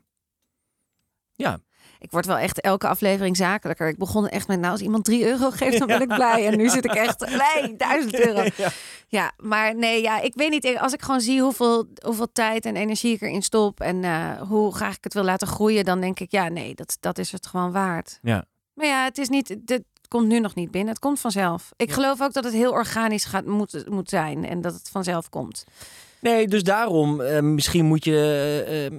Ja. Ik word wel echt elke aflevering zakelijker. Ik begon echt met, nou, als iemand 3 euro geeft, dan ben ik blij. En nu zit ik echt, nee, 1000 euro. Ja. Ja, maar nee, ja, ik weet niet. Als ik gewoon zie hoeveel, hoeveel tijd en energie ik erin stop en eh, hoe graag ik het wil laten groeien, dan denk ik, ja, nee, dat, dat is het gewoon waard. Ja. Maar ja, het is niet, dit komt nu nog niet binnen. Het komt vanzelf. Ik Ja. geloof ook dat het heel organisch gaat, moet, moet zijn en dat het vanzelf komt. Nee, dus daarom, eh, misschien moet je eh, eh,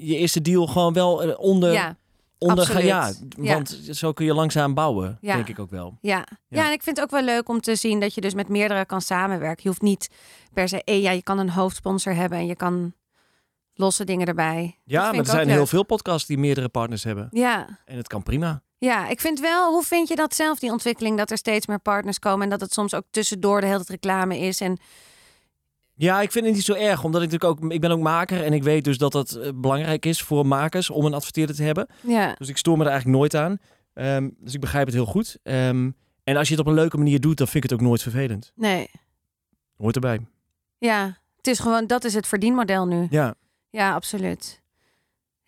je eerste deal gewoon wel onder, ja, onder gaan. Ja, want zo kun je langzaam bouwen, Ja. denk ik ook wel. ja. Ja. En ik vind het ook wel leuk om te zien dat je dus met meerdere kan samenwerken. Je hoeft niet per se, eh, ja, je kan een hoofdsponsor hebben en je kan losse dingen erbij. Ja, maar er zijn heel veel podcasts die meerdere partners hebben. Ja, En het kan prima. Ja, ik vind wel, hoe vind je dat zelf, die ontwikkeling, dat er steeds meer partners komen en dat het soms ook tussendoor de hele tijd reclame is? En Ja, ik vind het niet zo erg, omdat ik natuurlijk ook, ik ben ook maker en ik weet dus dat het eh, belangrijk is voor makers om een adverteerder te hebben. ja, Dus ik stoor me er eigenlijk nooit aan. Ehm, dus ik begrijp het heel goed. Ehm, en als je het op een leuke manier doet, dan vind ik het ook nooit vervelend. nee, Hoort erbij. ja, het is gewoon, dat is het verdienmodel nu. Ja. Ja, absoluut.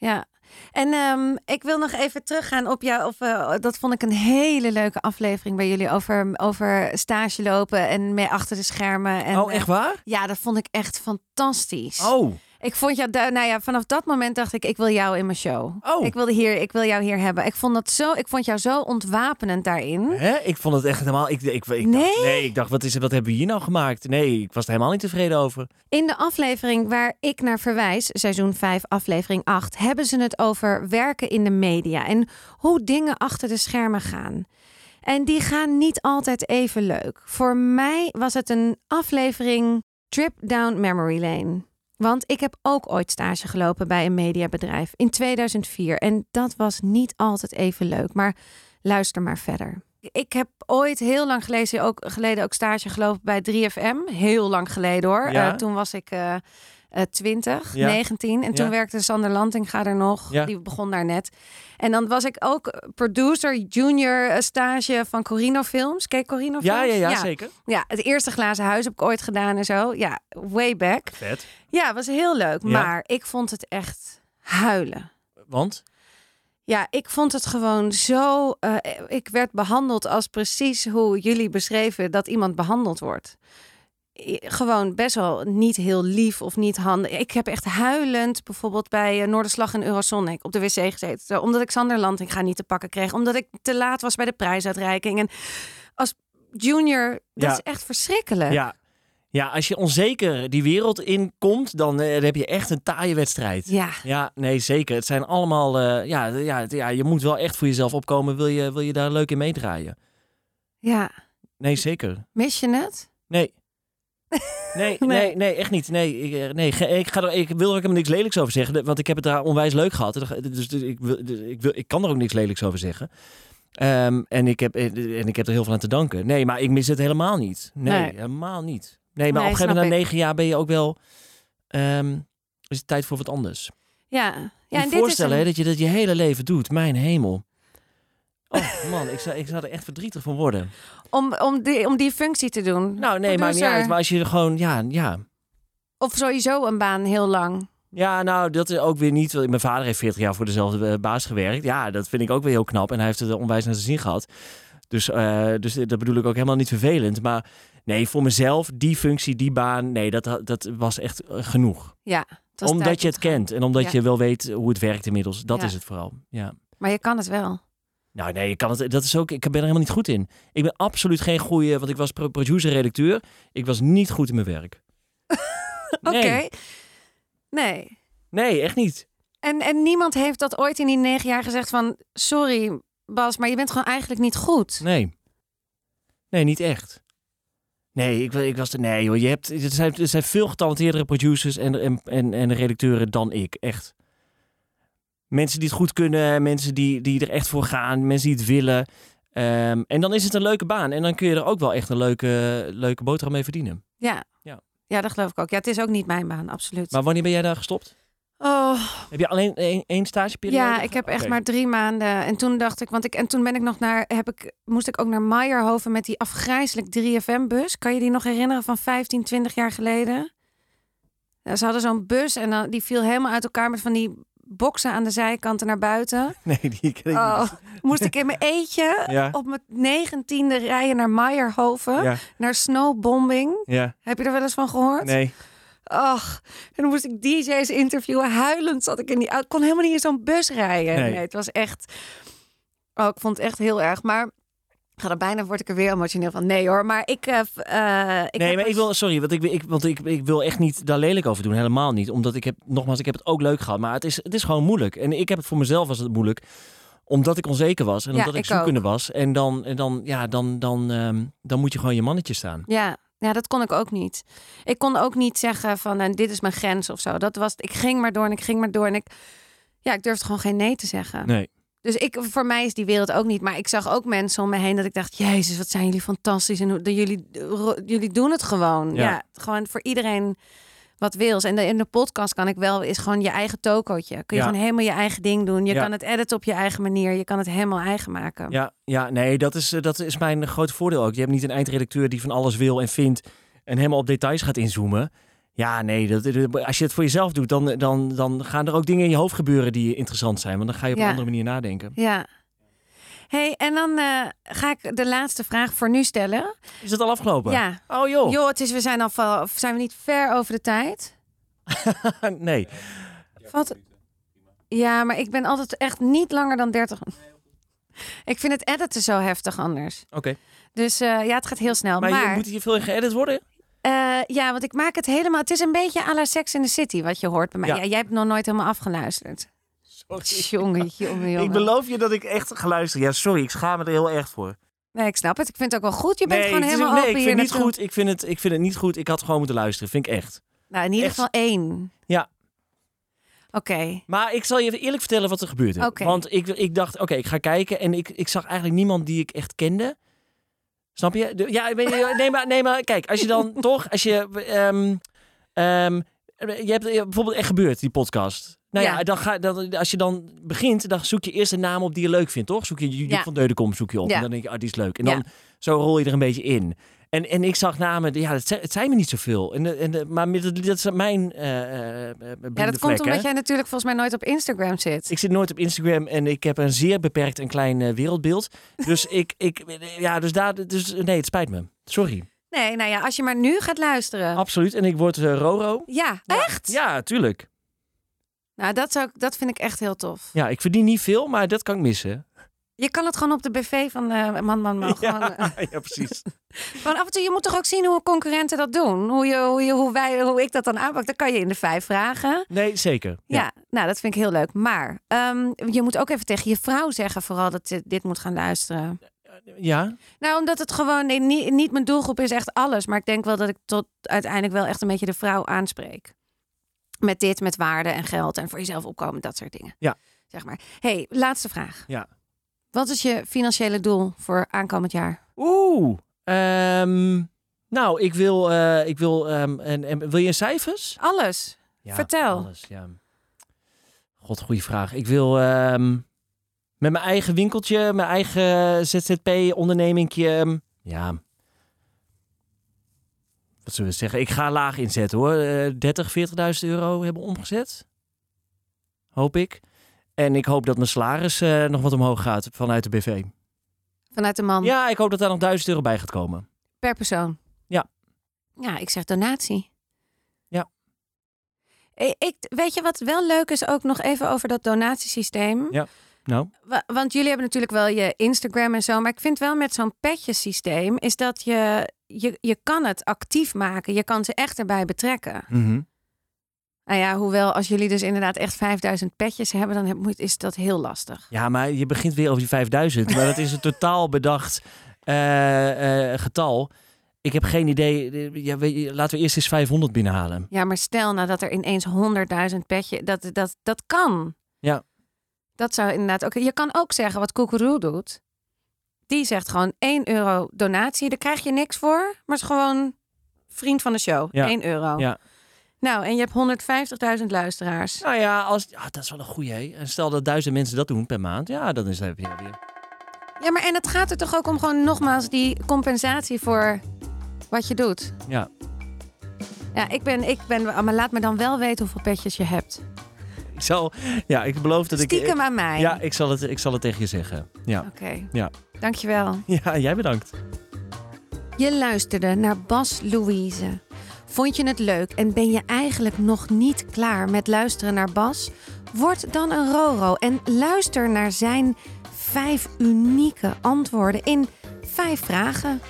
Ja. En ehm, ik wil nog even teruggaan op jou. Of, eh, dat vond ik een hele leuke aflevering bij jullie over, over stage lopen en mee achter de schermen. En, oh, echt waar? Ja, dat vond ik echt fantastisch. Oh, Ik vond jou, nou ja, vanaf dat moment dacht ik, ik wil jou in mijn show. Oh. Ik wilde hier, ik wil jou hier hebben. Ik vond dat zo, ik vond jou zo ontwapenend daarin. hè? Ik vond het echt helemaal... Ik, ik, ik, dacht, Nee? nee, ik dacht, wat, is, wat hebben we hier nou gemaakt? Nee, ik was er helemaal niet tevreden over. In de aflevering waar ik naar verwijs, seizoen 5, aflevering 8, hebben ze het over werken in de media en hoe dingen achter de schermen gaan. En die gaan niet altijd even leuk. Voor mij was het een aflevering Trip Down Memory Lane. Want ik heb ook ooit stage gelopen bij een mediabedrijf in 2004. En dat was niet altijd even leuk. Maar luister maar verder. Ik heb ooit heel lang geleden ook, geleden ook stage gelopen bij 3FM. Heel lang geleden hoor. Ja. Eh, toen was ik eh eh, 20, Ja. 19. En toen Ja. werkte Sander Lantinga er nog. Ja. Die begon daar net. En dan was ik ook producer junior eh, stage van Corino Films. Kijk Corino Ja, Films? ja, ja, zeker. Ja, het eerste glazen huis heb ik ooit gedaan en zo. Ja, way back. Vet. Ja, was heel leuk. Ja. Maar ik vond het echt huilen. Want? Ja, ik vond het gewoon zo. eh, ik werd behandeld als precies hoe jullie beschreven dat iemand behandeld wordt. Gewoon best wel niet heel lief of niet handig. Ik heb echt huilend bijvoorbeeld bij eh, Noorderslag en Eurosonic op de wc gezeten. Omdat ik Sander Lantinga niet te pakken kreeg. Omdat ik te laat was bij de prijsuitreiking. En als junior, dat Ja. is echt verschrikkelijk. Ja. ja, als je onzeker die wereld inkomt, dan, eh, dan heb je echt een taaie wedstrijd. Ja, Ja, nee, zeker. Het zijn allemaal... eh, ja, ja, ja, je moet wel echt voor jezelf opkomen. Wil je, wil je daar leuk in meedraaien? ja. Nee, zeker. Mis je het? Nee. Nee, Nee. nee, nee, echt niet. Nee, ik, eh, nee ik, ga er, ik wil er ook helemaal niks lelijks over zeggen. Want ik heb het daar onwijs leuk gehad. Dus, dus ik, wil, dus ik, wil, ik kan er ook niks lelijks over zeggen. Ehm, en, ik heb, en ik heb er heel veel aan te danken. Nee, maar ik mis het helemaal niet. Nee, Nee. helemaal niet. Nee, maar Nee, op een gegeven moment na negen jaar ben je ook wel... ehm, is het tijd voor wat anders. Ja. Ja, je en dit voorstellen hè, dat je dat je hele leven doet. Mijn hemel. Oh man, ik zou, ik zou er echt verdrietig van worden. om, om, die, om die functie te doen. Nou, nee, maakt niet uit. Maar als je er gewoon, ja, ja. Of sowieso een baan heel lang. Ja, nou, dat is ook weer niet. want Mijn vader heeft 40 jaar voor dezelfde eh, baas gewerkt. Ja, dat vind ik ook weer heel knap. En hij heeft het er onwijs naar zijn zin gehad. Dus, eh, dus dat bedoel ik ook helemaal niet vervelend. Maar nee, voor mezelf, die functie, die baan, nee, dat, dat was echt eh, genoeg. Ja. Omdat je het te gaan. kent en omdat Ja. je wel weet hoe het werkt inmiddels. Dat Ja. is het vooral. Ja. Maar je kan het wel. Nou nee, ik kan het, dat is ook, ik ben er helemaal niet goed in. Ik ben absoluut geen goede, want ik was pro- producer-redacteur. Ik was niet goed in mijn werk. Oké. Nee, Nee. nee, echt niet. En, en niemand heeft dat ooit in die negen jaar gezegd van... Sorry Bas, maar je bent gewoon eigenlijk niet goed. Nee. Nee, niet echt. Nee, ik, ik was er. Nee, joh. Je hebt, er, zijn, er zijn veel getalenteerdere producers en, en, en, en redacteuren dan ik. Echt. Mensen die het goed kunnen, mensen die, die er echt voor gaan, mensen die het willen. Ehm, en dan is het een leuke baan. En dan kun je er ook wel echt een leuke, leuke boterham mee verdienen. Ja. Ja. ja, dat geloof ik ook. Ja, het is ook niet mijn baan, absoluut. Maar wanneer ben jij daar gestopt? Oh, Heb je alleen één, één stageperiode? ja, ik heb echt maar drie maanden. En toen dacht ik, want ik en toen ben ik nog naar, heb ik, moest ik ook naar Meijerhoven met die afgrijzelijk 3FM-bus. Kan je die nog herinneren van 15, 20 jaar geleden? Ja, ze hadden zo'n bus en dan, die viel helemaal uit elkaar met van die boksen aan de zijkanten naar buiten. Nee, die ken ik Oh, niet. moest ik in mijn eentje Ja. op mijn negentiende rijden naar Meijerhoven, Ja, naar snowbombing. ja. Heb je er wel eens van gehoord? Nee. Ach, en dan moest ik DJ's interviewen. Huilend zat ik in die auto. Ik kon helemaal niet in zo'n bus rijden. Nee. Nee. het was echt... Oh, ik vond het echt heel erg. Maar ga er bijna, word ik er weer emotioneel van. Nee hoor, maar ik... eh, eh, ik nee, maar ik wil, sorry, want ik, ik, want ik, ik wil echt niet daar lelijk over doen. Helemaal niet. Omdat ik heb, nogmaals, ik heb het ook leuk gehad. Maar het is, het is gewoon moeilijk. En ik heb het voor mezelf was het moeilijk. Omdat ik onzeker was. En Ja, omdat ik, ik zoekende was. En dan, en dan, ja, dan, dan, ehm, dan moet je gewoon je mannetje staan. Ja, ja, dat kon ik ook niet. Ik kon ook niet zeggen van en dit is mijn grens of zo. Dat was, ik ging maar door en ik ging maar door. En ik, ja, ik durfde gewoon geen nee te zeggen. Nee. Dus ik, voor mij is die wereld ook niet. Maar ik zag ook mensen om me heen dat ik dacht: Jezus, wat zijn jullie fantastisch. En hoe, de, jullie, ro- jullie doen het gewoon. Ja. Ja. gewoon voor iedereen wat wils. En de, in de podcast kan ik wel, is gewoon je eigen tokootje. Kun je Ja. gewoon helemaal je eigen ding doen. Je Ja. kan het editen op je eigen manier. Je kan het helemaal eigen maken. Ja, ja nee, dat is, eh, dat is mijn grote voordeel ook. Je hebt niet een eindredacteur die van alles wil en vindt. En helemaal op details gaat inzoomen. Ja, nee, dat, als je het voor jezelf doet, dan, dan, dan gaan er ook dingen in je hoofd gebeuren die interessant zijn. Want dan ga je op Ja. een andere manier nadenken. Ja. hey, en dan eh, ga ik de laatste vraag voor nu stellen. Is het al afgelopen? Ja. Oh joh. Joh, het is, we zijn al zijn we niet ver over de tijd? nee. Valt... Ja, maar ik ben altijd echt niet langer dan 30. Ik vind het editen zo heftig anders. Oké. Dus eh, ja, het gaat heel snel. Maar, Maar, je moet hier veel in geëdit worden? Eh, ja, want ik maak het helemaal... Het is een beetje à la Sex in the City wat je hoort bij mij. Ja. Ja. jij hebt nog nooit helemaal afgeluisterd. Jongen, jongen, jongen. Ik beloof je dat ik echt geluisterd. Ja, sorry, ik schaam me er heel erg voor. Nee, ik snap het. Ik vind het ook wel goed. Je bent nee, gewoon helemaal nee, open ik vind het niet naartoe. goed. Ik vind het, ik vind het niet goed. Ik had gewoon moeten luisteren. Vind ik echt. Nou, in ieder Echt. geval één. Ja. Oké. Maar ik zal je eerlijk vertellen wat er gebeurde. Want ik, ik dacht, oké, ik ga kijken. En ik, ik zag eigenlijk niemand die ik echt kende. Snap je? Ja, nee, maar, nee, maar kijk, als je dan toch, als je, ehm, je hebt eh, bijvoorbeeld echt gebeurd, die podcast. Nou ja, Ja. dan ga, dan, als je dan begint, dan zoek je eerst een naam op die je leuk vindt, toch? Zoek je Joep Ja. van Deudekom zoek je op. Ja. En dan denk je, ah, die is leuk. En dan zo rol je er een beetje in. En, en ik zag namen, ja, het zijn, het zijn me niet zoveel. En, en, maar met- dat is mijn blinde Ja, dat vlek, komt omdat hè? jij natuurlijk volgens mij nooit op Instagram zit. Ik zit nooit op Instagram en ik heb een zeer beperkt en klein wereldbeeld. Dus ik, ik, ja, dus daar, dus nee, het spijt me. Sorry. Nee, nou ja, als je maar nu gaat luisteren. Absoluut. En ik word Roro. Ja, echt? Ja, tuurlijk. Nou, dat, zou, dat vind ik echt heel tof. Ja, ik verdien niet veel, maar dat kan ik missen. Je kan het gewoon op de BV van eh, man, man, man. Gewoon, Ja, eh, ja, precies. gewoon af en toe, je moet toch ook zien hoe concurrenten dat doen. Hoe, je, hoe, je, hoe, wij, hoe ik dat dan aanpak. Dan kan je in de vijf vragen. Nee, zeker. Ja, nou, dat vind ik heel leuk. Maar ehm, je moet ook even tegen je vrouw zeggen vooral dat ze dit moet gaan luisteren. Ja, Nou, omdat het gewoon nee, niet, niet mijn doelgroep is echt alles. Maar ik denk wel dat ik tot uiteindelijk wel echt een beetje de vrouw aanspreek. Met dit, met waarde en geld en voor jezelf opkomen, dat soort dingen. Ja. Zeg maar. hey, laatste vraag. Ja. Wat is je financiële doel voor aankomend jaar? Oeh. ehm, nou, ik wil, eh, ik wil, ehm, en, en wil je cijfers? Alles. Ja, Vertel. Alles, ja. God, goede vraag. Ik wil ehm, met mijn eigen winkeltje, mijn eigen ZZP-ondernemingje, ja. Wat zullen we zeggen? Ik ga laag inzetten hoor. Eh 30, 40.000 euro hebben omgezet. Hoop ik. En ik hoop dat mijn salaris eh, nog wat omhoog gaat vanuit de BV. Vanuit de man. Ja, ik hoop dat daar nog 1000 euro bij gaat komen. Per persoon. Ja. Ja, ik zeg donatie. Ja. Ik, ik, weet je wat wel leuk is ook nog even over dat donatiesysteem? Ja. Nou, Wa- Want jullie hebben natuurlijk wel je Instagram en zo. Maar ik vind wel met zo'n petjesysteem is dat je, je, je kan het actief maken. Je kan ze echt erbij betrekken. mhm. Nou ja, hoewel als jullie dus inderdaad echt 5000 petjes hebben, dan heb, is dat heel lastig. Ja, maar je begint weer over die 5000. Maar dat is een totaal bedacht eh, eh, getal. Ik heb geen idee. Ja, weet je, laten we eerst eens 500 binnenhalen. Ja, maar stel nou dat er ineens 100.000 petje, dat, dat, dat kan. Ja. Dat zou inderdaad ook. Je kan ook zeggen wat Koekeroe doet. Die zegt gewoon 1 euro donatie. Daar krijg je niks voor, maar het is gewoon vriend van de show. Ja. 1 euro. Ja. Nou, en je hebt 150.000 luisteraars. Nou ja, als, ja, dat is wel een goeie. Hè? En stel dat duizend mensen dat doen per maand. Ja, dan is het weer. weer. Ja, maar en het gaat er toch ook om gewoon nogmaals die compensatie voor wat je doet. Ja. Ja, ik ben, ik ben, maar laat me dan wel weten hoeveel petjes je hebt. Ik zal, ja, ik beloof dat ik. Stiekem aan mij. Ja, ik zal, het, ik zal het tegen je zeggen. Ja. Oké. Ja. Dankjewel. ja, jij bedankt. Je luisterde naar Bas Louise. Vond je het leuk en ben je eigenlijk nog niet klaar met luisteren naar Bas? Word dan een Roro en luister naar zijn vijf unieke antwoorden in vijf vragen.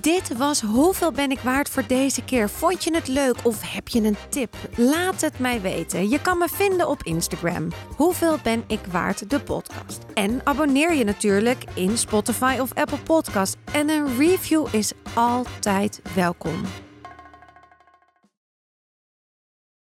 Dit was Hoeveel ben ik waard voor deze keer? Vond je het leuk of heb je een tip? Laat het mij weten. Je kan me vinden op Instagram. Hoeveel ben ik waard? De podcast. En abonneer je natuurlijk in Spotify of Apple Podcast. En een review is altijd welkom.